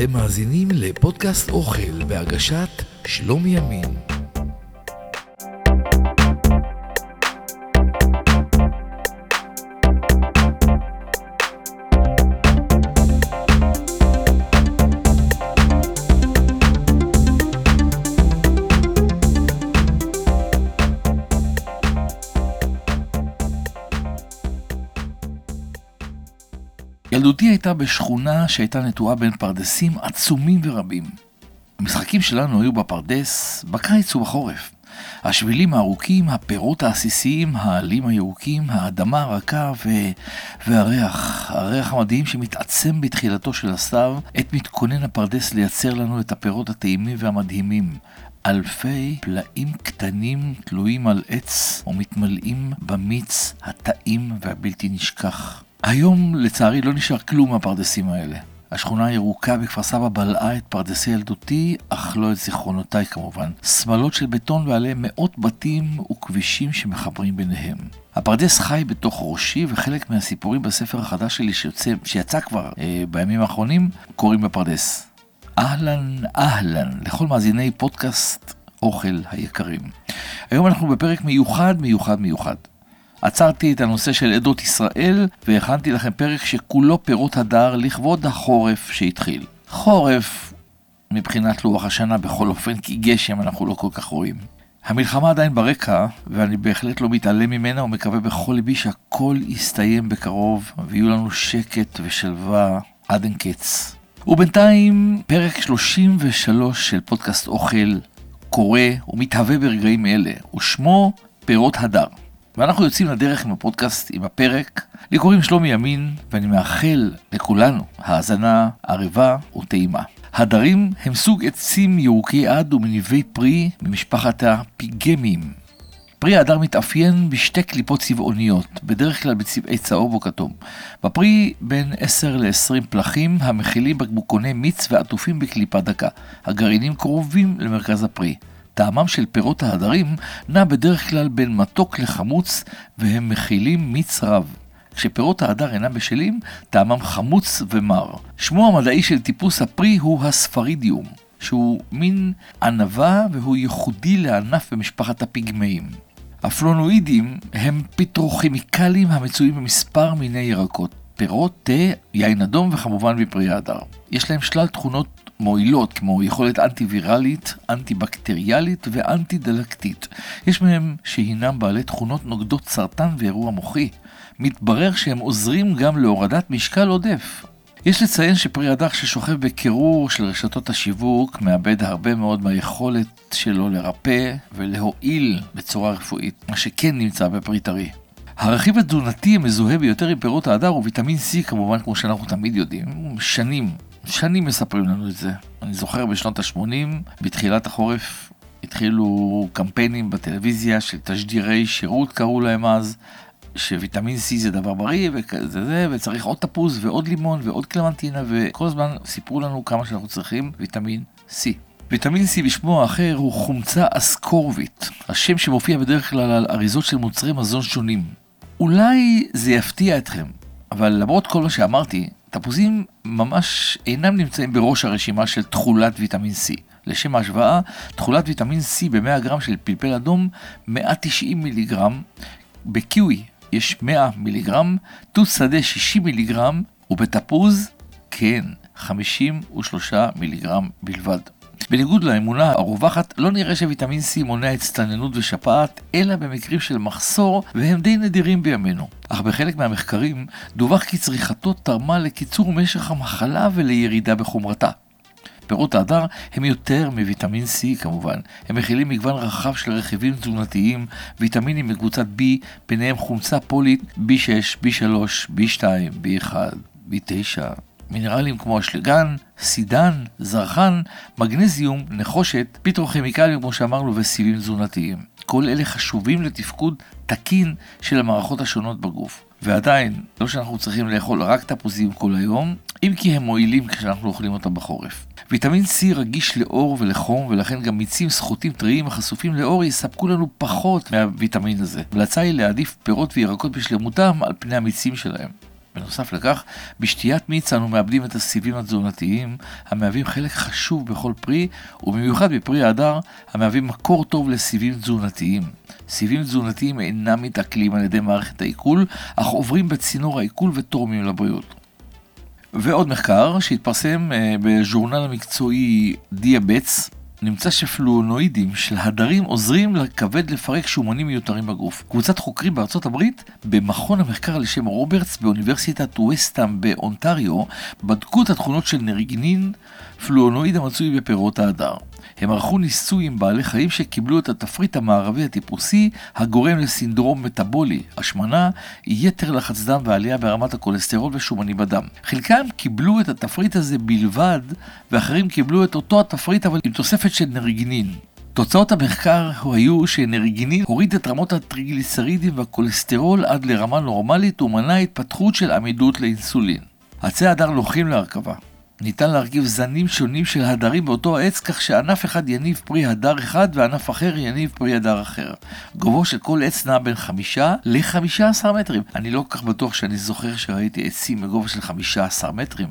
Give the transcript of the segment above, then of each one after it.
אתם מאזינים לפודקאסט אוכל בהגשת שלומי ימין. הייתה בשכונה שהייתה נטועה בין פרדסים עצומים ורבים. המשחקים שלנו היו בפרדס, בקיץ ובחורף. השבילים הארוכים, הפירות העסיסיים, העלים הירוקים, האדמה הרכה ו... והריח, הריח המדהים שמתעצם בתחילתו של הסתיו, עת מתכונן הפרדס לייצר לנו את הפירות הטעימים והמדהימים. אלפי פלאים קטנים תלויים על עץ ומתמלאים במיץ הטעים והבלתי נשכח. היום לצערי לא נשאר כלום מהפרדסים האלה. השכונה הירוקה בכפר סבא בלעה את פרדסי ילדותי, אך לא את זיכרונותיי כמובן. שמלות של בטון ועליהם מאות בתים וכבישים שמחברים ביניהם. הפרדס חי בתוך ראשי, וחלק מהסיפורים בספר החדש שלי שיוצא, שיצא כבר אה, בימים האחרונים, קוראים בפרדס. אהלן אהלן לכל מאזיני פודקאסט אוכל היקרים. היום אנחנו בפרק מיוחד מיוחד מיוחד. עצרתי את הנושא של עדות ישראל והכנתי לכם פרק שכולו פירות הדר לכבוד החורף שהתחיל. חורף מבחינת לוח השנה בכל אופן, כי גשם אנחנו לא כל כך רואים. המלחמה עדיין ברקע, ואני בהחלט לא מתעלם ממנה ומקווה בכל ליבי שהכל יסתיים בקרוב ויהיו לנו שקט ושלווה עד אין קץ. ובינתיים, פרק 33 של פודקאסט אוכל קורה ומתהווה ברגעים אלה, ושמו פירות הדר. ואנחנו יוצאים לדרך עם הפודקאסט, עם הפרק. לי קוראים שלומי ימין, ואני מאחל לכולנו האזנה ערבה וטעימה. הדרים הם סוג עצים ירוקי עד ומניבי פרי ממשפחת הפיגמים. פרי ההדר מתאפיין בשתי קליפות צבעוניות, בדרך כלל בצבעי צהוב או כתום. בפרי בין 10 ל-20 פלחים המכילים בקבוקוני מיץ ועטופים בקליפה דקה. הגרעינים קרובים למרכז הפרי. טעמם של פירות ההדרים נע בדרך כלל בין מתוק לחמוץ והם מכילים מיץ רב. כשפירות ההדר אינם בשלים, טעמם חמוץ ומר. שמו המדעי של טיפוס הפרי הוא הספרידיום, שהוא מין ענבה והוא ייחודי לענף במשפחת הפיגמאים. הפלונואידים הם פיטרוכימיקלים המצויים במספר מיני ירקות, פירות, תה, יין אדום וכמובן בפרי ההדר. יש להם שלל תכונות מועילות כמו יכולת אנטי-ויראלית, אנטי-בקטריאלית ואנטי-דלקתית. יש מהם שהינם בעלי תכונות נוגדות סרטן ואירוע מוחי. מתברר שהם עוזרים גם להורדת משקל עודף. יש לציין שפרי הדח ששוכב בקירור של רשתות השיווק מאבד הרבה מאוד מהיכולת שלו לרפא ולהועיל בצורה רפואית, מה שכן נמצא בפרי טרי. הרכיב התזונתי המזוהה ביותר עם פירות ההדר הוא ויטמין C כמובן כמו שאנחנו תמיד יודעים, שנים שנים מספרים לנו את זה. אני זוכר בשנות ה-80, בתחילת החורף, התחילו קמפיינים בטלוויזיה של תשדירי שירות קראו להם אז, שוויטמין C זה דבר בריא וכזה זה, וצריך עוד תפוז ועוד לימון ועוד קלמנטינה, וכל הזמן סיפרו לנו כמה שאנחנו צריכים ויטמין C. ויטמין C בשמו האחר הוא חומצה אסקורבית, השם שמופיע בדרך כלל על אריזות של מוצרי מזון שונים. אולי זה יפתיע אתכם, אבל למרות כל מה שאמרתי, תפוזים ממש אינם נמצאים בראש הרשימה של תכולת ויטמין C. לשם ההשוואה, תכולת ויטמין C ב-100 גרם של פלפל אדום 190 מיליגרם, בקיווי יש 100 מיליגרם, תות שדה 60 מיליגרם, ובתפוז, כן, 53 מיליגרם בלבד. בניגוד לאמונה הרווחת, לא נראה שוויטמין C מונע הצטננות ושפעת, אלא במקרים של מחסור, והם די נדירים בימינו. אך בחלק מהמחקרים דווח כי צריכתו תרמה לקיצור משך המחלה ולירידה בחומרתה. פירות ההדר הם יותר מוויטמין C כמובן. הם מכילים מגוון רחב של רכיבים תזונתיים, ויטמינים מקבוצת B, ביניהם חומצה פולית B6, B3, B2, B1, B9, מינרלים כמו אשלגן, סידן, זרחן, מגנזיום, נחושת, פיטרוכימיקלים כמו שאמרנו וסיבים תזונתיים. כל אלה חשובים לתפקוד תקין של המערכות השונות בגוף. ועדיין, לא שאנחנו צריכים לאכול רק תפוזים כל היום, אם כי הם מועילים כשאנחנו אוכלים אותם בחורף. ויטמין C רגיש לאור ולחום, ולכן גם מיצים סחוטים טריים החשופים לאור יספקו לנו פחות מהוויטמין הזה. ההמלצה היא להעדיף פירות וירקות בשלמותם על פני המיצים שלהם. בנוסף לכך, בשתיית מיץ אנו מאבדים את הסיבים התזונתיים, המהווים חלק חשוב בכל פרי, ובמיוחד בפרי ההדר, המהווים מקור טוב לסיבים תזונתיים. סיבים תזונתיים אינם מתעכלים על ידי מערכת העיכול, אך עוברים בצינור העיכול ותורמים לבריאות. ועוד מחקר שהתפרסם אה, בז'ורנל המקצועי Diabetes, נמצא שפלבונואידים של הדרים עוזרים לכבד לפרק שומנים מיותרים בגוף. קבוצת חוקרים בארצות הברית, במכון המחקר על שם רוברטס באוניברסיטת ווסטרן באונטריו, בדקו את התכונות של נרינגנין, פלבונואיד המצוי בפירות ההדר. הם ערכו ניסוי עם בעלי חיים שקיבלו את התפריט המערבי הטיפוסי הגורם לסינדרום מטאבולי, השמנה, יתר לחץ דם ועלייה ברמת הכולסטרול ושומני בדם. חלקם קיבלו את התפריט הזה בלבד, ואחרים קיבלו את אותו התפריט אבל עם תוספת של נריגינין. תוצאות המחקר היו שנריגינין הוריד את רמות הטריגליסרידים והכולסטרול עד לרמה נורמלית ומנע התפתחות של עמידות לאינסולין. עצי הדר לוחים להרכבה. ניתן להרכיב זנים שונים של הדרים באותו עץ, כך שענף אחד יניב פרי הדר אחד וענף אחר יניב פרי הדר אחר. גובהו של כל עץ נע בין חמישה לחמישה עשר מטרים. אני לא כל כך בטוח שאני זוכר שראיתי עצים בגובה של חמישה עשר מטרים.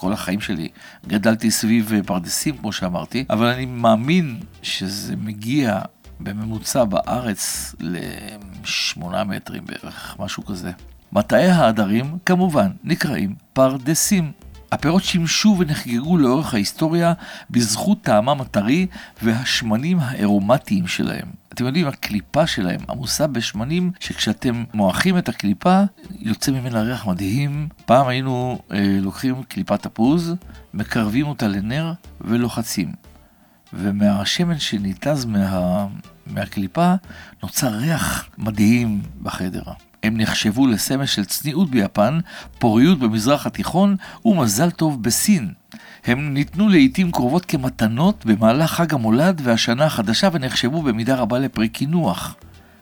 כל החיים שלי גדלתי סביב פרדסים, כמו שאמרתי, אבל אני מאמין שזה מגיע בממוצע בארץ לשמונה מטרים בערך, משהו כזה. מטעי העדרים, כמובן, נקראים פרדסים. הפירות שימשו ונחגגו לאורך ההיסטוריה בזכות טעמם הטרי והשמנים הארומטיים שלהם. אתם יודעים, הקליפה שלהם עמוסה בשמנים שכשאתם מועכים את הקליפה, יוצא ממנה ריח מדהים. פעם היינו אה, לוקחים קליפת תפוז, מקרבים אותה לנר ולוחצים. ומהשמן שניתז מה, מהקליפה נוצר ריח מדהים בחדר. הם נחשבו לסמל של צניעות ביפן, פוריות במזרח התיכון ומזל טוב בסין. הם ניתנו לעיתים קרובות כמתנות במהלך חג המולד והשנה החדשה ונחשבו במידה רבה לפרי קינוח.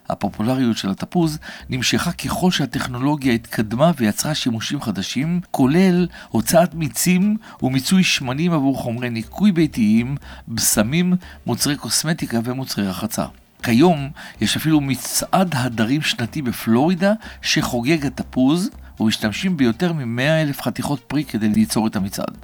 הפופולריות של התפוז נמשכה ככל שהטכנולוגיה התקדמה ויצרה שימושים חדשים, כולל הוצאת מיצים ומיצוי שמנים עבור חומרי ניקוי ביתיים, בשמים, מוצרי קוסמטיקה ומוצרי רחצה. כיום יש אפילו מצעד הדרים שנתי בפלורידה שחוגג התפוז ומשתמשים ביותר מ-100 אלף חתיכות פרי כדי ליצור את המצעד.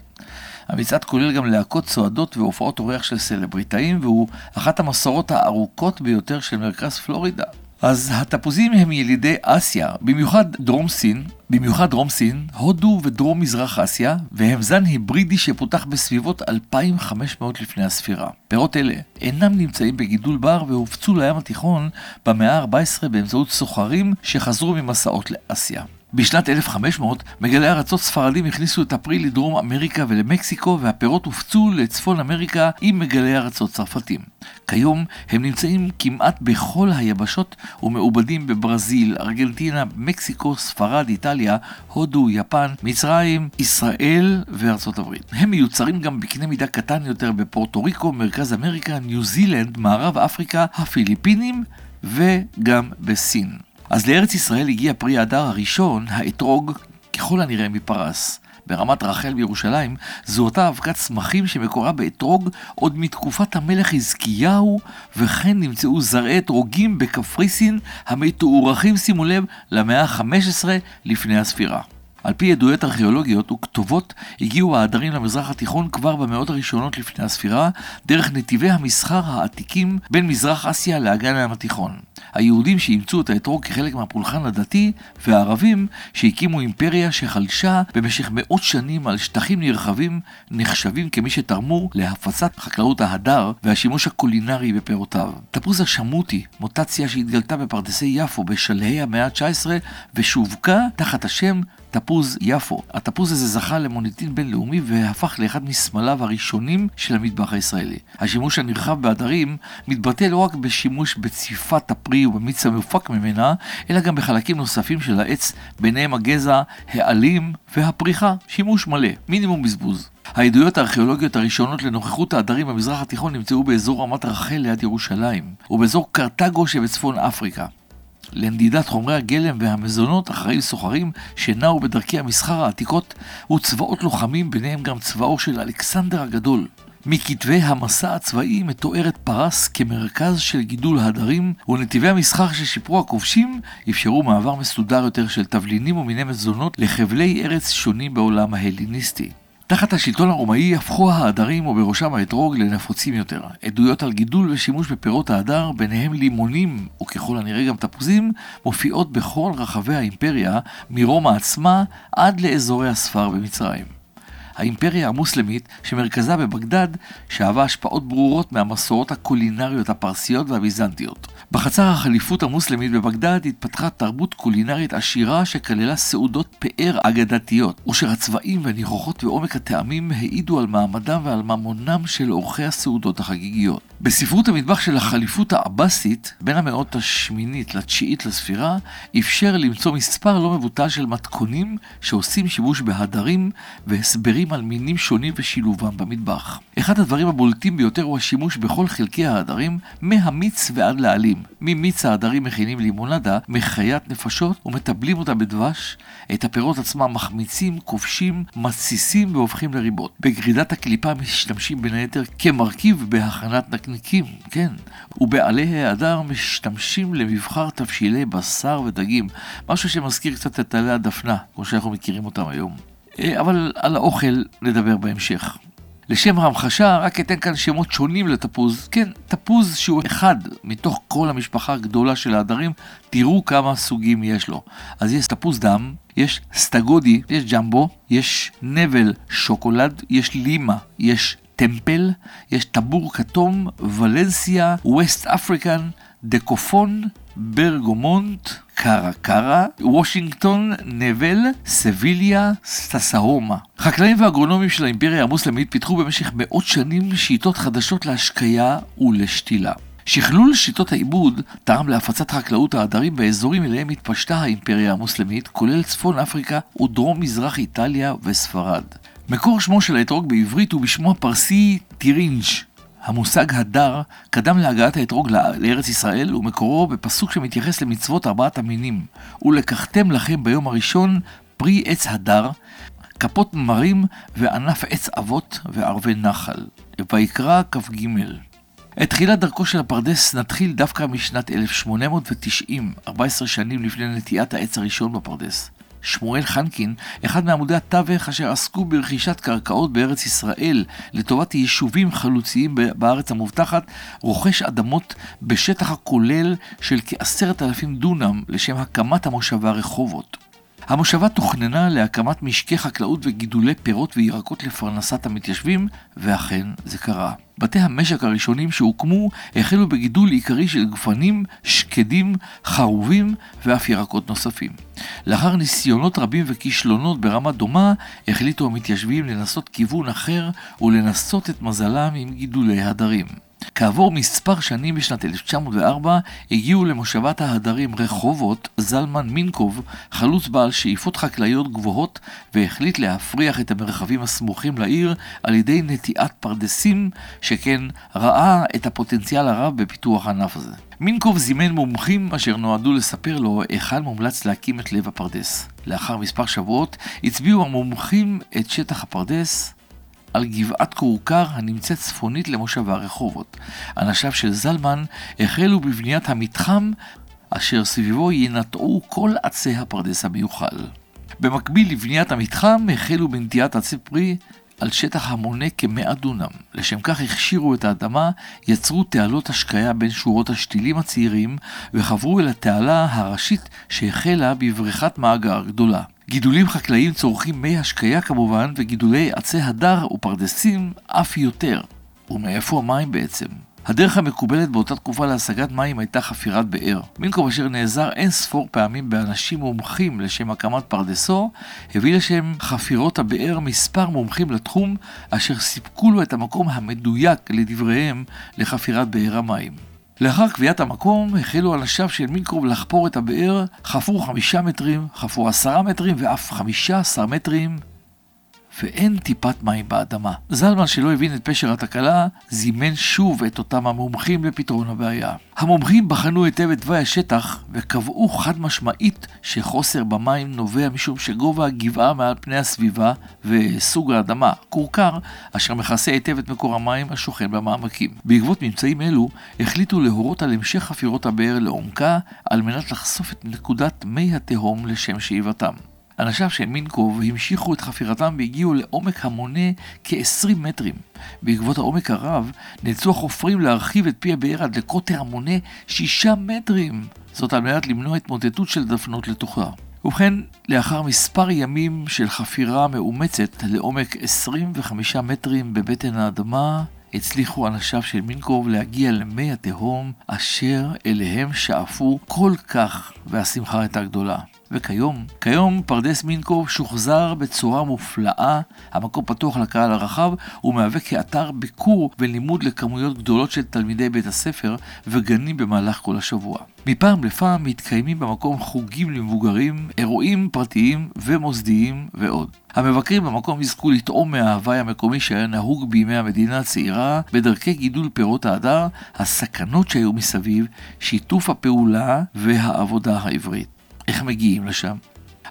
המצעד כולל גם להקות צועדות והופעות אורח של סלבריטאים והוא אחת המסורות הארוכות ביותר של מרכז פלורידה. אז התפוזים הם ילידי אסיה, במיוחד דרום סין, במיוחד דרום סין, הודו ודרום מזרח אסיה, והם זן היברידי שפותח בסביבות 2500 לפני הספירה. פירות אלה אינם נמצאים בגידול בר והופצו לים התיכון במאה ה-14 באמצעות סוחרים שחזרו ממסעות לאסיה. בשנת 1500 מגלי ארצות ספרדים הכניסו את הפרי לדרום אמריקה ולמקסיקו והפירות הופצו לצפון אמריקה עם מגלי ארצות צרפתים. כיום הם נמצאים כמעט בכל היבשות ומעובדים בברזיל, ארגנטינה, מקסיקו, ספרד, איטליה, הודו, יפן, מצרים, ישראל וארצות הברית. הם מיוצרים גם בקנה מידה קטן יותר בפורטו ריקו, מרכז אמריקה, ניו זילנד, מערב אפריקה, הפיליפינים וגם בסין. אז לארץ ישראל הגיע פרי ההדר הראשון, האתרוג, ככל הנראה מפרס. ברמת רחל בירושלים, זוהתה אבקת צמחים שמקורה באתרוג עוד מתקופת המלך חזקיהו, וכן נמצאו זרעי אתרוגים בקפריסין המתוארכים, שימו לב, למאה ה-15 לפני הספירה. על פי עדויות ארכיאולוגיות וכתובות, הגיעו העדרים למזרח התיכון כבר במאות הראשונות לפני הספירה, דרך נתיבי המסחר העתיקים בין מזרח אסיה לאגן הים התיכון. היהודים שאימצו את האתרוג כחלק מהפולחן הדתי, והערבים שהקימו אימפריה שחלשה במשך מאות שנים על שטחים נרחבים, נחשבים כמי שתרמו להפצת חקלאות ההדר והשימוש הקולינרי בפירותיו. תפוז השמוטי, מוטציה שהתגלתה בפרדסי יפו בשלהי המאה ה-19 ושווקה תחת השם תפוז יפו. התפוז הזה זכה למוניטין בינלאומי והפך לאחד מסמליו הראשונים של המטבח הישראלי. השימוש הנרחב בעדרים מתבטא לא רק בשימוש בציפת הפרי ובמיץ המופק ממנה, אלא גם בחלקים נוספים של העץ, ביניהם הגזע, העלים והפריחה. שימוש מלא, מינימום בזבוז. העדויות הארכיאולוגיות הראשונות לנוכחות העדרים במזרח התיכון נמצאו באזור רמת רחל ליד ירושלים, ובאזור קרתגו שבצפון אפריקה. לנדידת חומרי הגלם והמזונות אחראים סוחרים שנעו בדרכי המסחר העתיקות וצבאות לוחמים, ביניהם גם צבאו של אלכסנדר הגדול. מכתבי המסע הצבאי מתוארת פרס כמרכז של גידול הדרים, ונתיבי המסחר ששיפרו הכובשים אפשרו מעבר מסודר יותר של תבלינים ומיני מזונות לחבלי ארץ שונים בעולם ההליניסטי. תחת השלטון הרומאי הפכו ההדרים, ובראשם האתרוג, לנפוצים יותר. עדויות על גידול ושימוש בפירות ההדר, ביניהם לימונים, וככל הנראה גם תפוזים, מופיעות בכל רחבי האימפריה, מרומא עצמה עד לאזורי הספר במצרים. האימפריה המוסלמית, שמרכזה בבגדד, שאבה השפעות ברורות מהמסורות הקולינריות הפרסיות והביזנטיות. בחצר החליפות המוסלמית בבגדד התפתחה תרבות קולינרית עשירה שכללה סעודות פאר אגדתיות, אשר הצבעים והניחוחות ועומק הטעמים העידו על מעמדם ועל ממונם של אורחי הסעודות החגיגיות. בספרות המטבח של החליפות העבאסית, בין המאות השמינית לתשיעית לספירה, אפשר למצוא מספר לא מבוטל של מתכונים שעושים שימוש בהדרים והסברים על מינים שונים ושילובם במטבח. אחד הדברים הבולטים ביותר הוא השימוש בכל חלקי ההדרים, מהמיץ ועד לעלים. ממיץ ההדרים מכינים לימונדה מחיית נפשות ומטבלים אותה בדבש, את הפירות עצמם מחמיצים, כובשים, מתסיסים והופכים לריבות. בגרידת הקליפה משתמשים בין היתר כמרכיב בהכנת נקניקים, כן, ובעלי ההדר משתמשים למבחר תבשילי בשר ודגים, משהו שמזכיר קצת את עלי הדפנה, כמו שאנחנו מכירים אותם היום. אה, אבל על האוכל נדבר בהמשך. לשם ההמחשה, רק אתן כאן שמות שונים לתפוז. כן, תפוז שהוא אחד מתוך כל המשפחה הגדולה של העדרים, תראו כמה סוגים יש לו. אז יש תפוז דם, יש סטגודי, יש ג'מבו, יש נבל שוקולד, יש לימה, יש טמפל, יש טבור כתום, ולנסיה, ווסט אפריקן, דקופון, ברגומונט, קרה קרה, וושינגטון, נבל, סביליה, סטסהומה. חקלאים ואגרונומים של האימפריה המוסלמית פיתחו במשך מאות שנים שיטות חדשות להשקיה ולשתילה. שכלול שיטות העיבוד תרם להפצת חקלאות העדרים באזורים אליהם התפשטה האימפריה המוסלמית, כולל צפון אפריקה ודרום מזרח איטליה וספרד. מקור שמו של האתרוג בעברית הוא בשמו הפרסי טירינג'. המושג הדר קדם להגעת האתרוג לארץ ישראל ומקורו בפסוק שמתייחס למצוות ארבעת המינים ולקחתם לכם ביום הראשון פרי עץ הדר, כפות מרים וענף עץ אבות וערבי נחל. ויקרא כ"ג. את תחילת דרכו של הפרדס נתחיל דווקא משנת 1890, 14 שנים לפני נטיעת העץ הראשון בפרדס. שמואל חנקין, אחד מעמודי התווך אשר עסקו ברכישת קרקעות בארץ ישראל לטובת יישובים חלוציים בארץ המובטחת, רוכש אדמות בשטח הכולל של כעשרת אלפים דונם לשם הקמת המושבה רחובות. המושבה תוכננה להקמת משקי חקלאות וגידולי פירות וירקות לפרנסת המתיישבים, ואכן זה קרה. בתי המשק הראשונים שהוקמו החלו בגידול עיקרי של גפנים, שקדים, חרובים ואף ירקות נוספים. לאחר ניסיונות רבים וכישלונות ברמה דומה, החליטו המתיישבים לנסות כיוון אחר ולנסות את מזלם עם גידולי הדרים. כעבור מספר שנים בשנת 1904 הגיעו למושבת ההדרים רחובות זלמן מינקוב, חלוץ בעל שאיפות חקלאיות גבוהות, והחליט להפריח את המרחבים הסמוכים לעיר על ידי נטיעת פרדסים, שכן ראה את הפוטנציאל הרב בפיתוח הענף הזה. מינקוב זימן מומחים אשר נועדו לספר לו היכן מומלץ להקים את לב הפרדס. לאחר מספר שבועות הצביעו המומחים את שטח הפרדס על גבעת כורכר הנמצאת צפונית למושבה רחובות. אנשיו של זלמן החלו בבניית המתחם אשר סביבו ינטעו כל עצי הפרדס המיוחל. במקביל לבניית המתחם החלו בנטיעת עצי פרי על שטח המונה כמאה דונם. לשם כך הכשירו את האדמה, יצרו תעלות השקיה בין שורות השתילים הצעירים וחברו אל התעלה הראשית שהחלה בבריכת מאגר גדולה. גידולים חקלאיים צורכים מי השקיה כמובן, וגידולי עצי הדר ופרדסים אף יותר. ומאיפה המים בעצם? הדרך המקובלת באותה תקופה להשגת מים הייתה חפירת באר. מינקוב אשר נעזר אין ספור פעמים באנשים מומחים לשם הקמת פרדסו, הביא לשם חפירות הבאר מספר מומחים לתחום, אשר סיפקו לו את המקום המדויק לדבריהם לחפירת באר המים. לאחר קביעת המקום, החלו אנשיו של מינקרוב לחפור את הבאר, חפרו חמישה מטרים, חפרו עשרה מטרים ואף חמישה עשר מטרים, ואין טיפת מים באדמה. זלמן, שלא הבין את פשר התקלה, זימן שוב את אותם המומחים לפתרון הבעיה. המומחים בחנו היטב את תוואי השטח וקבעו חד משמעית שחוסר במים נובע משום שגובה הגבעה מעל פני הסביבה וסוג האדמה, כורכר, אשר מכסה היטב את מקור המים השוכן במעמקים. בעקבות ממצאים אלו, החליטו להורות על המשך חפירות הבאר לעומקה על מנת לחשוף את נקודת מי התהום לשם שאיבתם. אנשיו של מינקוב המשיכו את חפירתם והגיעו לעומק המונה כ-20 מטרים. בעקבות העומק הרב, נאלצו החופרים להרחיב את פי הבאר עד לקוטר המונה 6 מטרים. זאת על מנת למנוע התמוטטות של דפנות לתוכה. ובכן, לאחר מספר ימים של חפירה מאומצת לעומק 25 מטרים בבטן האדמה, הצליחו אנשיו של מינקוב להגיע למי התהום אשר אליהם שאפו כל כך, והשמחה הייתה גדולה. וכיום, כיום פרדס מינקוב שוחזר בצורה מופלאה, המקום פתוח לקהל הרחב ומהווה כאתר ביקור ולימוד לכמויות גדולות של תלמידי בית הספר וגנים במהלך כל השבוע. מפעם לפעם מתקיימים במקום חוגים למבוגרים, אירועים פרטיים ומוסדיים ועוד. המבקרים במקום יזכו לטעום מההוואי המקומי שהיה נהוג בימי המדינה הצעירה, בדרכי גידול פירות ההדר, הסכנות שהיו מסביב, שיתוף הפעולה והעבודה העברית. איך מגיעים לשם?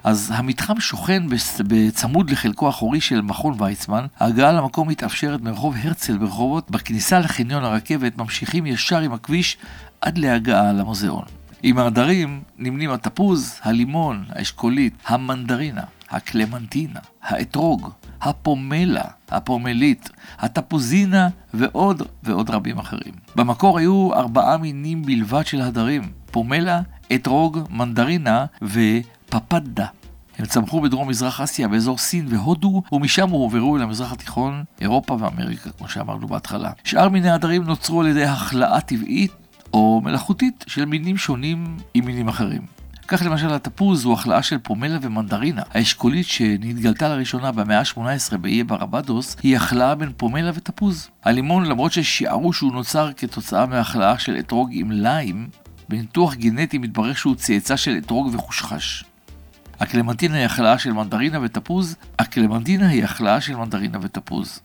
אז המתחם שוכן בצמוד לחלקו האחורי של מכון ויצמן. ההגעה למקום מתאפשרת מרחוב הרצל ברחובות. בכניסה לחניון הרכבת ממשיכים ישר עם הכביש עד להגעה למוזיאון. עם העדרים נמנים התפוז, הלימון, האשכולית, המנדרינה, הקלמנטינה, האתרוג, הפומלה, הפומלית, התפוזינה ועוד ועוד רבים אחרים. במקור היו ארבעה מינים בלבד של הדרים, פומלה, אתרוג, מנדרינה ופפדה. הם צמחו בדרום מזרח אסיה, באזור סין והודו, ומשם הועברו אל המזרח התיכון, אירופה ואמריקה, כמו שאמרנו בהתחלה. שאר מיני הדרים נוצרו על ידי החלאה טבעית או מלאכותית של מינים שונים עם מינים אחרים. כך למשל התפוז הוא החלאה של פומלה ומנדרינה. האשכולית שנתגלתה לראשונה במאה ה-18 באיי ברבדוס היא החלאה בין פומלה ותפוז. הלימון למרות ששיערו שהוא נוצר כתוצאה מהחלאה של אתרוג עם ליים, בניתוח גנטי מתברר שהוא צאצא של אתרוג וחושחש. הקלמנטינה היא החלאה של מנדרינה ותפוז, הקלמנטינה היא החלאה של מנדרינה ותפוז.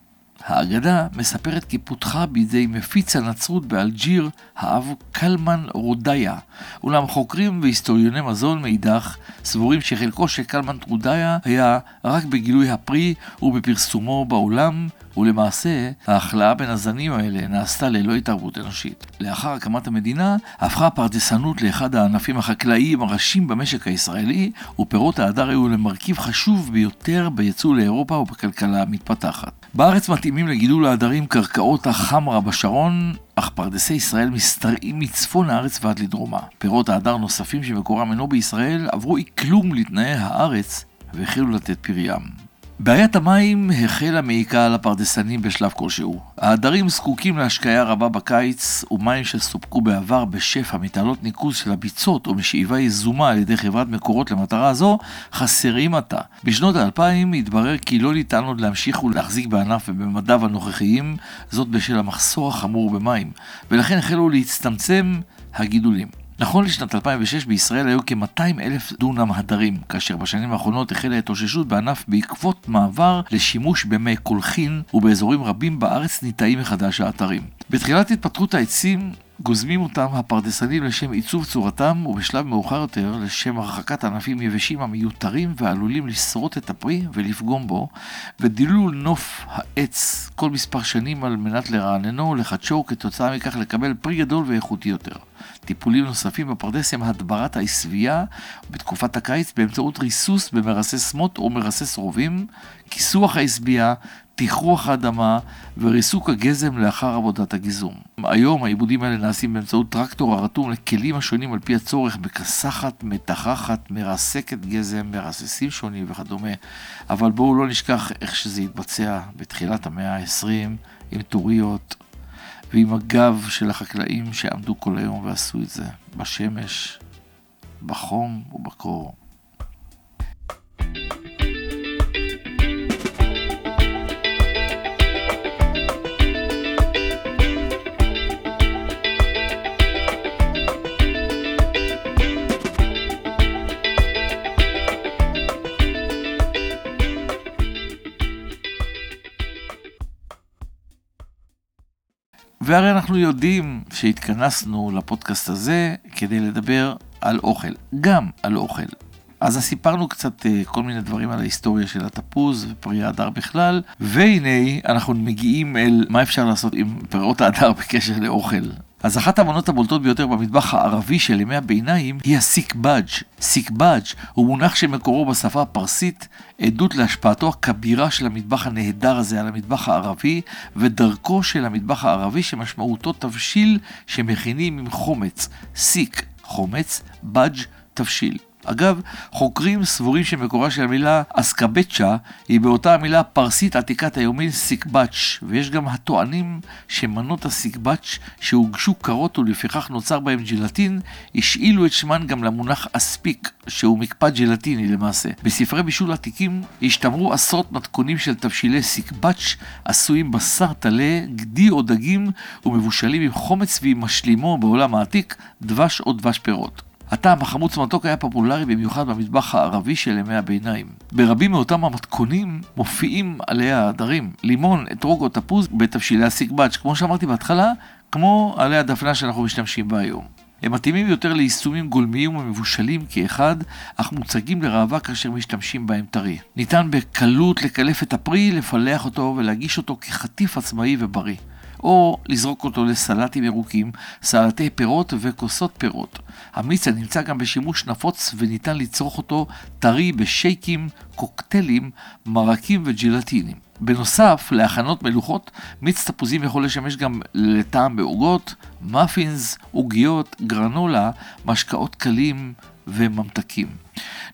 האגדה מספרת כי פותחה בידי מפיץ הנצרות באלג'יר, האב קלמן רודיה. אולם חוקרים והיסטוריוני מזון מאידך סבורים שחלקו של קלמן רודיה היה רק בגילוי הפרי ובפרסומו בעולם, ולמעשה ההחלאה בין הזנים האלה נעשתה ללא התערבות אנושית. לאחר הקמת המדינה הפכה הפרדסנות לאחד הענפים החקלאיים הראשיים במשק הישראלי, ופירות ההדר היו למרכיב חשוב ביותר ביצוא לאירופה ובכלכלה המתפתחת. בארץ מתאימים לגידול ההדרים קרקעות החמרה בשרון, אך פרדסי ישראל משתרעים מצפון הארץ ועד לדרומה. פירות ההדר נוספים שמקורם אינו בישראל עברו איקלום לתנאי הארץ והחלו לתת פריים. בעיית המים החלה מעיקה על הפרדסנים בשלב כלשהו. העדרים זקוקים להשקיה רבה בקיץ, ומים שסופקו בעבר בשפע מתעלות ניקוז של הביצות או משאיבה יזומה על ידי חברת מקורות למטרה זו, חסרים עתה. בשנות האלפיים התברר כי לא ניתן עוד להמשיך ולהחזיק בענף ובמדיו הנוכחיים, זאת בשל המחסור החמור במים, ולכן החלו להצטמצם הגידולים. נכון לשנת 2006 בישראל היו כ-200 אלף דונם הדרים, כאשר בשנים האחרונות החלה התאוששות בענף בעקבות מעבר לשימוש במי קולחין, ובאזורים רבים בארץ ניטעים מחדש האתרים. בתחילת התפתחות העצים גוזמים אותם הפרדסנים לשם עיצוב צורתם, ובשלב מאוחר יותר לשם הרחקת ענפים יבשים המיותרים ועלולים לשרוט את הפרי ולפגום בו, ודילול נוף העץ כל מספר שנים על מנת לרעננו ולחדשו, וכתוצאה מכך לקבל פרי גדול ואיכותי יותר. טיפולים נוספים בפרדס הם הדברת העשבייה בתקופת הקיץ באמצעות ריסוס במרסס מוט או מרסס רובים, כיסוח העשבייה, תיכרוח האדמה וריסוק הגזם לאחר עבודת הגיזום. היום העיבודים האלה נעשים באמצעות טרקטור הרתום לכלים השונים על פי הצורך בכסחת, מתחחת, מרסקת גזם, מרססים שונים וכדומה. אבל בואו לא נשכח איך שזה התבצע בתחילת המאה ה-20 עם טוריות ועם הגב של החקלאים שעמדו כל היום ועשו את זה בשמש, בחום ובקור. והרי אנחנו יודעים שהתכנסנו לפודקאסט הזה כדי לדבר על אוכל, גם על אוכל. אז סיפרנו קצת אה, כל מיני דברים על ההיסטוריה של התפוז ופרי האדר בכלל, והנה אנחנו מגיעים אל מה אפשר לעשות עם פירות האדר בקשר לאוכל. אז אחת המנות הבולטות ביותר במטבח הערבי של ימי הביניים היא הסיקבאג'. סיקבאג' הוא מונח שמקורו בשפה הפרסית, עדות להשפעתו הכבירה של המטבח הנהדר הזה על המטבח הערבי, ודרכו של המטבח הערבי שמשמעותו תבשיל שמכינים עם חומץ. סיק, חומץ, באג', תבשיל. אגב, חוקרים סבורים שמקורה של המילה אסקבצ'ה היא באותה המילה הפרסית עתיקת היומין סיקבץ', ויש גם הטוענים שמנות הסיקבץ' שהוגשו קרות ולפיכך נוצר בהם ג'לטין, השאילו את שמן גם למונח אספיק, שהוא מקפד ג'לטיני למעשה. בספרי בישול עתיקים השתמרו עשרות מתכונים של תבשילי סיקבץ' עשויים בשר טלה, גדי או דגים ומבושלים עם חומץ ועם משלימו בעולם העתיק, דבש או דבש פירות. הטעם החמוץ מתוק היה פופולרי במיוחד במטבח הערבי של ימי הביניים. ברבים מאותם המתכונים מופיעים עלי העדרים, לימון, אתרוג או תפוז בתבשילי הסיקבץ', כמו שאמרתי בהתחלה, כמו עלי הדפנה שאנחנו משתמשים בה היום. הם מתאימים יותר ליישומים גולמיים ומבושלים כאחד, אך מוצגים לראווה כאשר משתמשים בהם טרי. ניתן בקלות לקלף את הפרי, לפלח אותו ולהגיש אותו כחטיף עצמאי ובריא. או לזרוק אותו לסלטים ירוקים, סלטי פירות וכוסות פירות. המיץ נמצא גם בשימוש נפוץ וניתן לצרוך אותו טרי בשייקים, קוקטיילים, מרקים וג'ילטינים. בנוסף להכנות מלוכות, מיץ תפוזים יכול לשמש גם לטעם בעוגות, מאפינס, עוגיות, גרנולה, משקאות קלים וממתקים.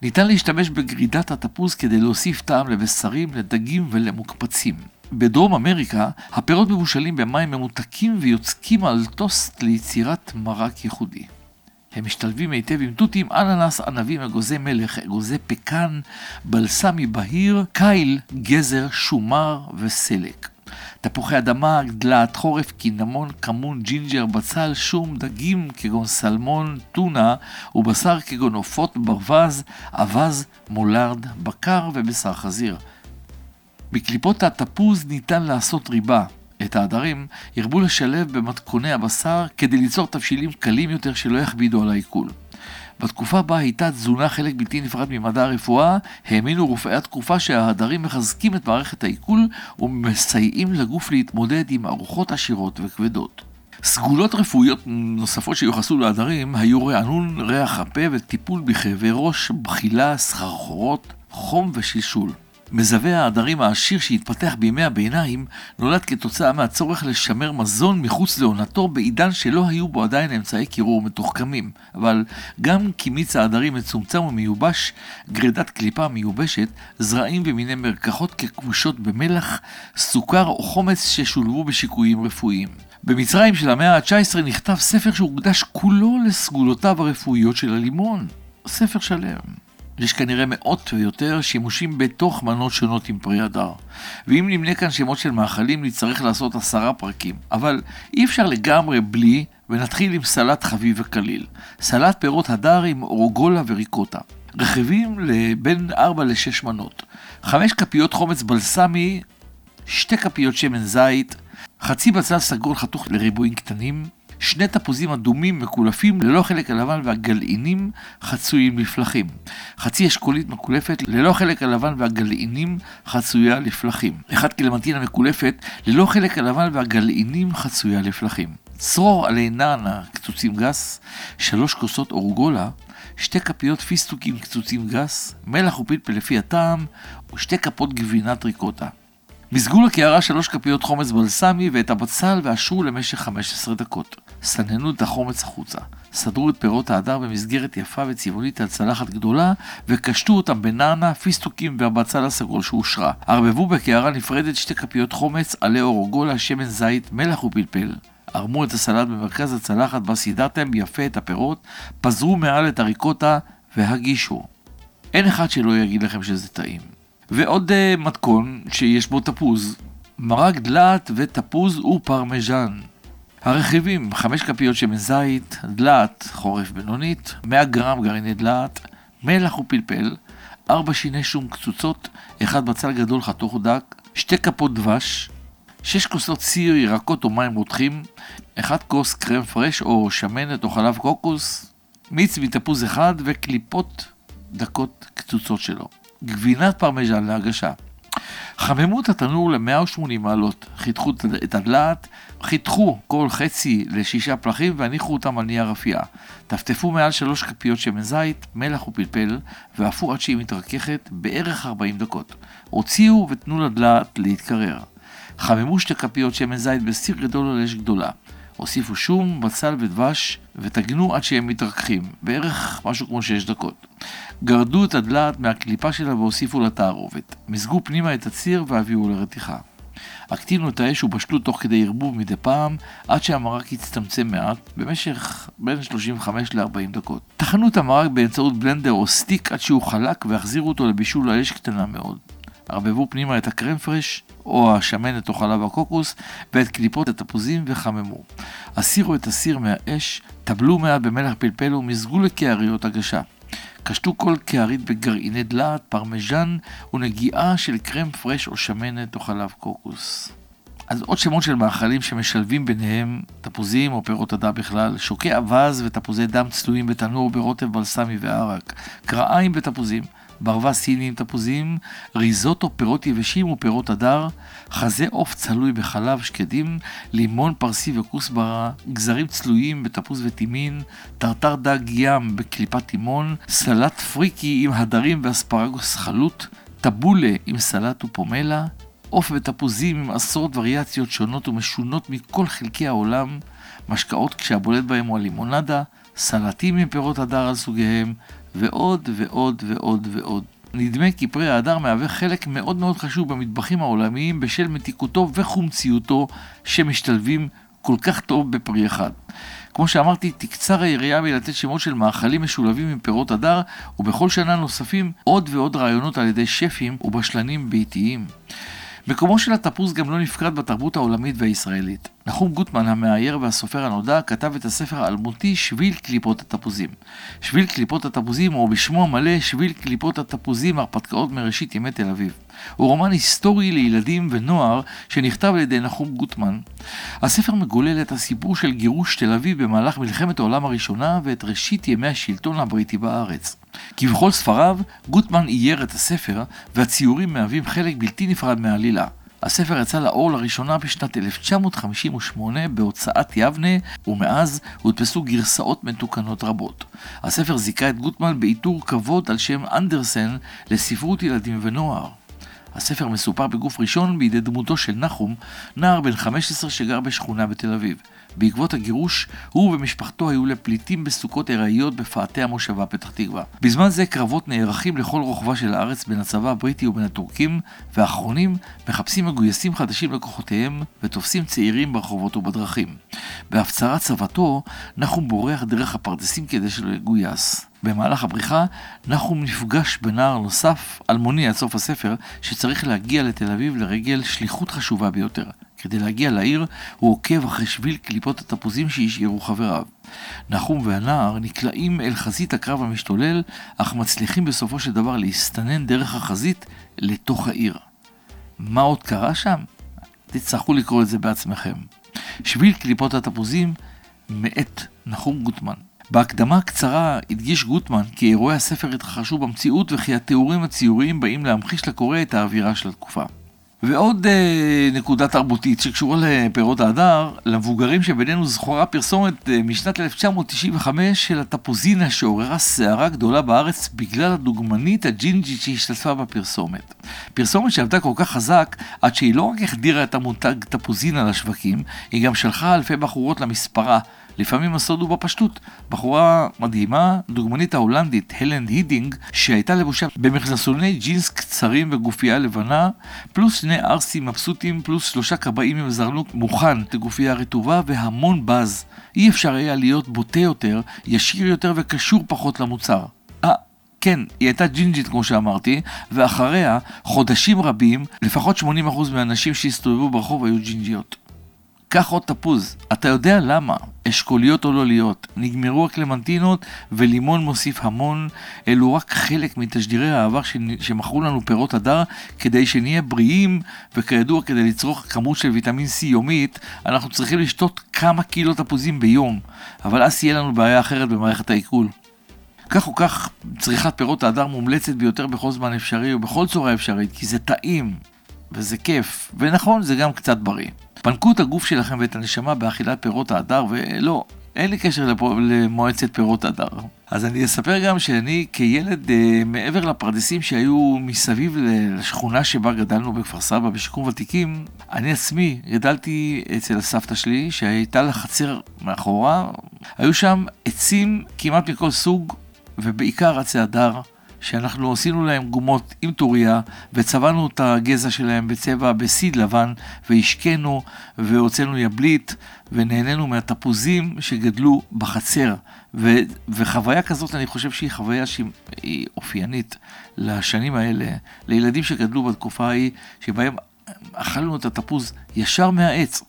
ניתן להשתמש בגרידת התפוז כדי להוסיף טעם לבשרים, לדגים ולמוקפצים. בדרום אמריקה, הפירות מבושלים במים ממותקים ויוצקים על טוסט ליצירת מרק ייחודי. הם משתלבים היטב עם תותים, אננס, ענבים, אגוזי מלך, אגוזי פקן, בלסמי בהיר, קייל, גזר, שומר וסלק. תפוחי אדמה, דלעת חורף, קינמון, כמון, ג'ינג'ר, בצל, שום, דגים כגון סלמון, טונה, ובשר כגון עופות, ברווז, אווז, מולרד, בקר ובשר חזיר. בקליפות התפוז ניתן לעשות ריבה. את העדרים ירבו לשלב במתכוני הבשר כדי ליצור תבשילים קלים יותר שלא יכבידו על העיכול. בתקופה בה הייתה תזונה חלק בלתי נפרד ממדע הרפואה, האמינו רופאי התקופה שההדרים מחזקים את מערכת העיכול ומסייעים לגוף להתמודד עם ארוחות עשירות וכבדות. סגולות רפואיות נוספות שיוחסו להדרים היו רענון ריח הפה וטיפול בכאבי ראש, בחילה, סחרחורות, חום ושלשול. מזווה העדרים העשיר שהתפתח בימי הביניים נולד כתוצאה מהצורך לשמר מזון מחוץ לעונתו בעידן שלא היו בו עדיין אמצעי קירור מתוחכמים. אבל גם כי מיץ העדרים מצומצם ומיובש, גרידת קליפה מיובשת, זרעים ומיני מרקחות ככבושות במלח, סוכר או חומץ ששולבו בשיקויים רפואיים. במצרים של המאה ה-19 נכתב ספר שהוקדש כולו לסגולותיו הרפואיות של הלימון. ספר שלם. יש כנראה מאות ויותר שימושים בתוך מנות שונות עם פרי הדר. ואם נמנה כאן שמות של מאכלים, נצטרך לעשות עשרה פרקים. אבל אי אפשר לגמרי בלי, ונתחיל עם סלט חביב וקליל. סלט פירות הדר עם אורוגולה וריקוטה. רכיבים לבין 4 ל-6 מנות. 5 כפיות חומץ בלסמי, 2 כפיות שמן זית, חצי בצל סגול חתוך לריבועים קטנים, שני תפוזים אדומים מקולפים ללא חלק הלבן והגלעינים חצויים לפלחים. חצי אשכולית מקולפת ללא חלק הלבן והגלעינים חצויה לפלחים. אחד קלמנטינה מקולפת ללא חלק הלבן והגלעינים חצויה לפלחים. צרור עלי נענה קצוצים גס, שלוש כוסות אורגולה, שתי כפיות פיסטוקים קצוצים גס, מלח ופלפל לפי הטעם, ושתי כפות גבינת ריקוטה. מזגו לקערה שלוש כפיות חומץ בלסמי ואת הבצל ואשרו למשך 15 דקות. סננו את החומץ החוצה. סדרו את פירות ההדר במסגרת יפה וצבעונית על צלחת גדולה וקשטו אותם בנענה, פיסטוקים והבצל הסגול שאושרה. ערבבו בקערה נפרדת שתי כפיות חומץ, עלי אורוגולה, שמן זית, מלח ופלפל. ערמו את הסלט במרכז הצלחת בה סידרתם יפה את הפירות, פזרו מעל את הריקוטה והגישו. אין אחד שלא יגיד לכם שזה טעים. ועוד אה, מתכון שיש בו תפוז, מרק דלעת ותפוז ופרמיז'ן. הרכיבים 5 כפיות שמן זית, דלעת חורף בינונית, 100 גרם גרעיני דלעת, מלח ופלפל, 4 שיני שום קצוצות, 1 בצל גדול חתוך דק, 2 כפות דבש, 6 כוסות ציר, ירקות או מים רותחים, 1 כוס קרם פרש או שמנת או חלב קוקוס, מיץ מתפוז אחד וקליפות דקות קצוצות שלו. גבינת פרמיז'ן להגשה. חממו את התנור ל-180 מעלות, חתכו את הדלעת, חתכו כל חצי לשישה פלחים והניחו אותם על נייר אפייה. טפטפו מעל שלוש כפיות שמן זית, מלח ופלפל, ואפו עד שהיא מתרככת בערך 40 דקות. הוציאו ותנו לדלעת להתקרר. חממו שתי כפיות שמן זית בסיר גדול על אש גדולה. הוסיפו שום, בצל ודבש ותגנו עד שהם מתרככים, בערך משהו כמו 6 דקות. גרדו את הדלעת מהקליפה שלה והוסיפו לתערובת. מזגו פנימה את הציר והביאו לרתיחה. הקטינו את האש ובשלו תוך כדי ערבוב מדי פעם, עד שהמרק יצטמצם מעט, במשך בין 35 ל-40 דקות. טחנו את המרק באמצעות בלנדר או סטיק עד שהוא חלק והחזירו אותו לבישול על אש קטנה מאוד. ערבבו פנימה את הקרם פרש, או השמנת או חלב הקוקוס, ואת קליפות התפוזים וחממו. הסירו את הסיר מהאש, תבלו מעט במלח פלפל ומזגו לקעריות הגשה. קשטו כל קערית בגרעיני דלעת, פרמיז'ן ונגיעה של קרם פרש או שמנת או חלב קוקוס. אז עוד שמות של מאכלים שמשלבים ביניהם תפוזים או פירות הדר בכלל, שוקי אווז ותפוזי דם צלויים בתנור ברוטב בלסמי וערק, כרעיים בתפוזים, ברווז סיני עם תפוזים, ריזוטו פירות יבשים ופירות הדר, חזה עוף צלוי בחלב שקדים, לימון פרסי וכוסברה, גזרים צלויים בתפוז וטימין, טרטר דג ים בקליפת טימון, סלט פריקי עם הדרים ואספרגוס חלוט, טבולה עם סלט ופומלה, עוף ותפוזים עם עשרות וריאציות שונות ומשונות מכל חלקי העולם, משקאות כשהבולט בהם הוא הלימונדה, סלטים עם פירות הדר על סוגיהם, ועוד ועוד ועוד ועוד. נדמה כי פרי ההדר מהווה חלק מאוד מאוד חשוב במטבחים העולמיים בשל מתיקותו וחומציותו שמשתלבים כל כך טוב בפרי אחד. כמו שאמרתי, תקצר היריעה מלתת שמות של מאכלים משולבים עם פירות הדר, ובכל שנה נוספים עוד ועוד רעיונות על ידי שפים ובשלנים ביתיים. מקומו של התפוז גם לא נפקד בתרבות העולמית והישראלית. נחום גוטמן, המאייר והסופר הנודע, כתב את הספר האלמותי שביל קליפות התפוזים. שביל קליפות התפוזים, או בשמו המלא שביל קליפות התפוזים, הרפתקאות מראשית ימי תל אביב. הוא רומן היסטורי לילדים ונוער שנכתב על ידי נחום גוטמן. הספר מגולל את הסיפור של גירוש תל אביב במהלך מלחמת העולם הראשונה ואת ראשית ימי השלטון הבריטי בארץ. כבכל ספריו, גוטמן אייר את הספר, והציורים מהווים חלק בלתי נפרד מהעלילה. הספר יצא לאור לראשונה בשנת 1958 בהוצאת יבנה, ומאז הודפסו גרסאות מתוקנות רבות. הספר זיכה את גוטמן בעיטור כבוד על שם אנדרסן לספרות ילדים ונוער. הספר מסופר בגוף ראשון בידי דמותו של נחום, נער בן 15 שגר בשכונה בתל אביב. בעקבות הגירוש, הוא ומשפחתו היו לפליטים בסוכות ארעיות בפאתי המושבה פתח תקווה. בזמן זה קרבות נערכים לכל רוחבה של הארץ בין הצבא הבריטי ובין הטורקים, והאחרונים מחפשים מגויסים חדשים לכוחותיהם ותופסים צעירים ברחובות ובדרכים. בהפצרת צוותו, נחום בורח דרך הפרדסים כדי שלא יגויס. במהלך הבריחה, נחום נפגש בנער נוסף, אלמוני עד סוף הספר, שצריך להגיע לתל אביב לרגל שליחות חשובה ביותר. כדי להגיע לעיר, הוא עוקב אחרי שביל קליפות התפוזים שהשאירו חבריו. נחום והנער נקלעים אל חזית הקרב המשתולל, אך מצליחים בסופו של דבר להסתנן דרך החזית לתוך העיר. מה עוד קרה שם? תצטרכו לקרוא את זה בעצמכם. שביל קליפות התפוזים מאת נחום גוטמן. בהקדמה הקצרה הדגיש גוטמן כי אירועי הספר התרחשו במציאות וכי התיאורים הציוריים באים להמחיש לקורא את האווירה של התקופה. ועוד אה, נקודה תרבותית שקשורה לפירות ההדר, למבוגרים שבינינו זכורה פרסומת אה, משנת 1995 של התפוזינה שעוררה סערה גדולה בארץ בגלל הדוגמנית הג'ינג'ית שהשתתפה בפרסומת. פרסומת שעבדה כל כך חזק עד שהיא לא רק החדירה את המותג תפוזינה לשווקים, היא גם שלחה אלפי בחורות למספרה. לפעמים הסוד הוא בפשטות. בחורה מדהימה, דוגמנית ההולנדית, הלנד הידינג, שהייתה לבושה במכנסוני ג'ינס קצרים וגופייה לבנה, פלוס שני ערסים מבסוטים, פלוס שלושה כבאים עם זרנוק מוכן לגופייה רטובה והמון בז. אי אפשר היה להיות בוטה יותר, ישיר יותר וקשור פחות למוצר. אה, כן, היא הייתה ג'ינג'ית כמו שאמרתי, ואחריה, חודשים רבים, לפחות 80% מהאנשים שהסתובבו ברחוב היו ג'ינג'יות. קח עוד תפוז. אתה יודע למה. אשכוליות או לא להיות. נגמרו הקלמנטינות ולימון מוסיף המון. אלו רק חלק מתשדירי העבר שמכרו לנו פירות הדר כדי שנהיה בריאים, וכידוע כדי לצרוך כמות של ויטמין C יומית, אנחנו צריכים לשתות כמה קילו תפוזים ביום. אבל אז תהיה לנו בעיה אחרת במערכת העיכול. כך או כך, צריכת פירות ההדר מומלצת ביותר בכל זמן אפשרי ובכל צורה אפשרית, כי זה טעים, וזה כיף, ונכון, זה גם קצת בריא. פנקו את הגוף שלכם ואת הנשמה באכילת פירות ההדר, ולא, אין לי קשר לפו, למועצת פירות הדר. אז אני אספר גם שאני כילד, אה, מעבר לפרדסים שהיו מסביב לשכונה שבה גדלנו בכפר סבא בשיקום ותיקים, אני עצמי גדלתי אצל הסבתא שלי, שהייתה לה חצר מאחורה. היו שם עצים כמעט מכל סוג, ובעיקר עצי הדר. שאנחנו עשינו להם גומות עם טוריה, וצבענו את הגזע שלהם בצבע בסיד לבן, והשקינו, והוצאנו יבלית, ונהנינו מהתפוזים שגדלו בחצר. ו, וחוויה כזאת, אני חושב שהיא חוויה שהיא אופיינית לשנים האלה, לילדים שגדלו בתקופה ההיא, שבהם אכלנו את התפוז ישר מהעץ.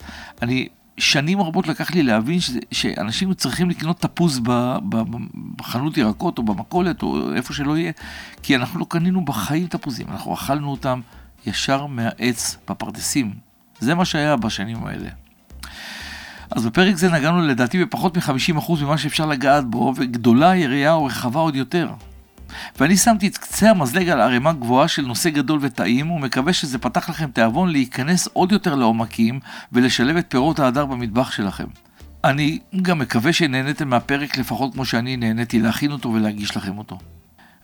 אני שנים רבות לקח לי להבין ש, שאנשים צריכים לקנות תפוז ב, ב, בחנות ירקות או במכולת או איפה שלא יהיה, כי אנחנו לא קנינו בחיים תפוזים, אנחנו אכלנו אותם ישר מהעץ בפרדסים. זה מה שהיה בשנים האלה. אז בפרק זה נגענו לדעתי בפחות מ-50% ממה שאפשר לגעת בו, וגדולה היריעה או רחבה עוד יותר. ואני שמתי את קצה המזלג על ערימה גבוהה של נושא גדול וטעים, ומקווה שזה פתח לכם תיאבון להיכנס עוד יותר לעומקים ולשלב את פירות ההדר במטבח שלכם. אני גם מקווה שנהניתם מהפרק לפחות כמו שאני נהניתי להכין אותו ולהגיש לכם אותו.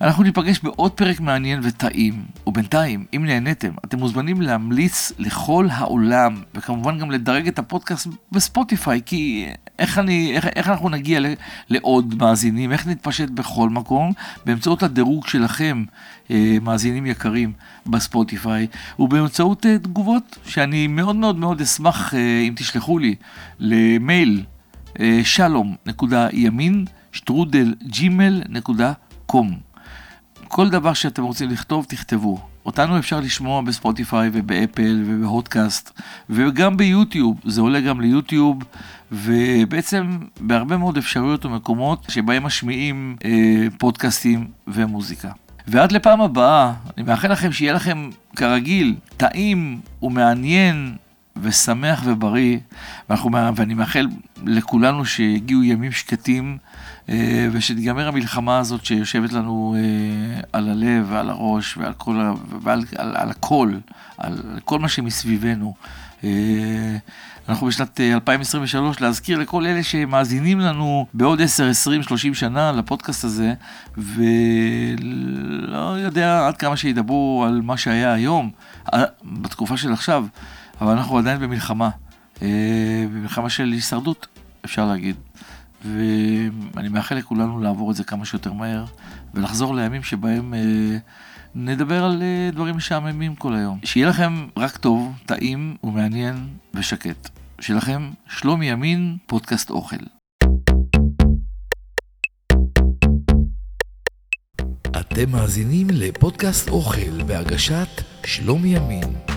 אנחנו ניפגש בעוד פרק מעניין וטעים, ובינתיים, אם נהניתם, אתם מוזמנים להמליץ לכל העולם, וכמובן גם לדרג את הפודקאסט בספוטיפיי, כי איך, אני, איך, איך אנחנו נגיע ל, לעוד מאזינים, איך נתפשט בכל מקום, באמצעות הדירוג שלכם, אה, מאזינים יקרים, בספוטיפיי, ובאמצעות אה, תגובות, שאני מאוד מאוד מאוד אשמח אה, אם תשלחו לי למייל שלום.ימין שטרודל ג'ימל.קום. כל דבר שאתם רוצים לכתוב, תכתבו. אותנו אפשר לשמוע בספוטיפיי ובאפל ובהודקאסט וגם ביוטיוב, זה עולה גם ליוטיוב ובעצם בהרבה מאוד אפשרויות ומקומות שבהם משמיעים אה, פודקאסטים ומוזיקה. ועד לפעם הבאה, אני מאחל לכם שיהיה לכם כרגיל טעים ומעניין ושמח ובריא, ואנחנו, ואני מאחל לכולנו שיגיעו ימים שקטים ושתיגמר המלחמה הזאת שיושבת לנו אה, על הלב ועל הראש ועל כל, ועל, על, על הכל, על כל מה שמסביבנו. אה, אנחנו בשנת 2023, להזכיר לכל אלה שמאזינים לנו בעוד 10, 20, 30 שנה לפודקאסט הזה, ולא יודע עד כמה שידברו על מה שהיה היום, בתקופה של עכשיו, אבל אנחנו עדיין במלחמה, במלחמה של הישרדות, אפשר להגיד. ואני מאחל לכולנו לעבור את זה כמה שיותר מהר, ולחזור לימים שבהם אה, נדבר על אה, דברים משעממים כל היום. שיהיה לכם רק טוב, טעים ומעניין ושקט. שיהיה לכם שלום ימין, פודקאסט אוכל. אתם מאזינים לפודקאסט אוכל בהגשת שלום ימין.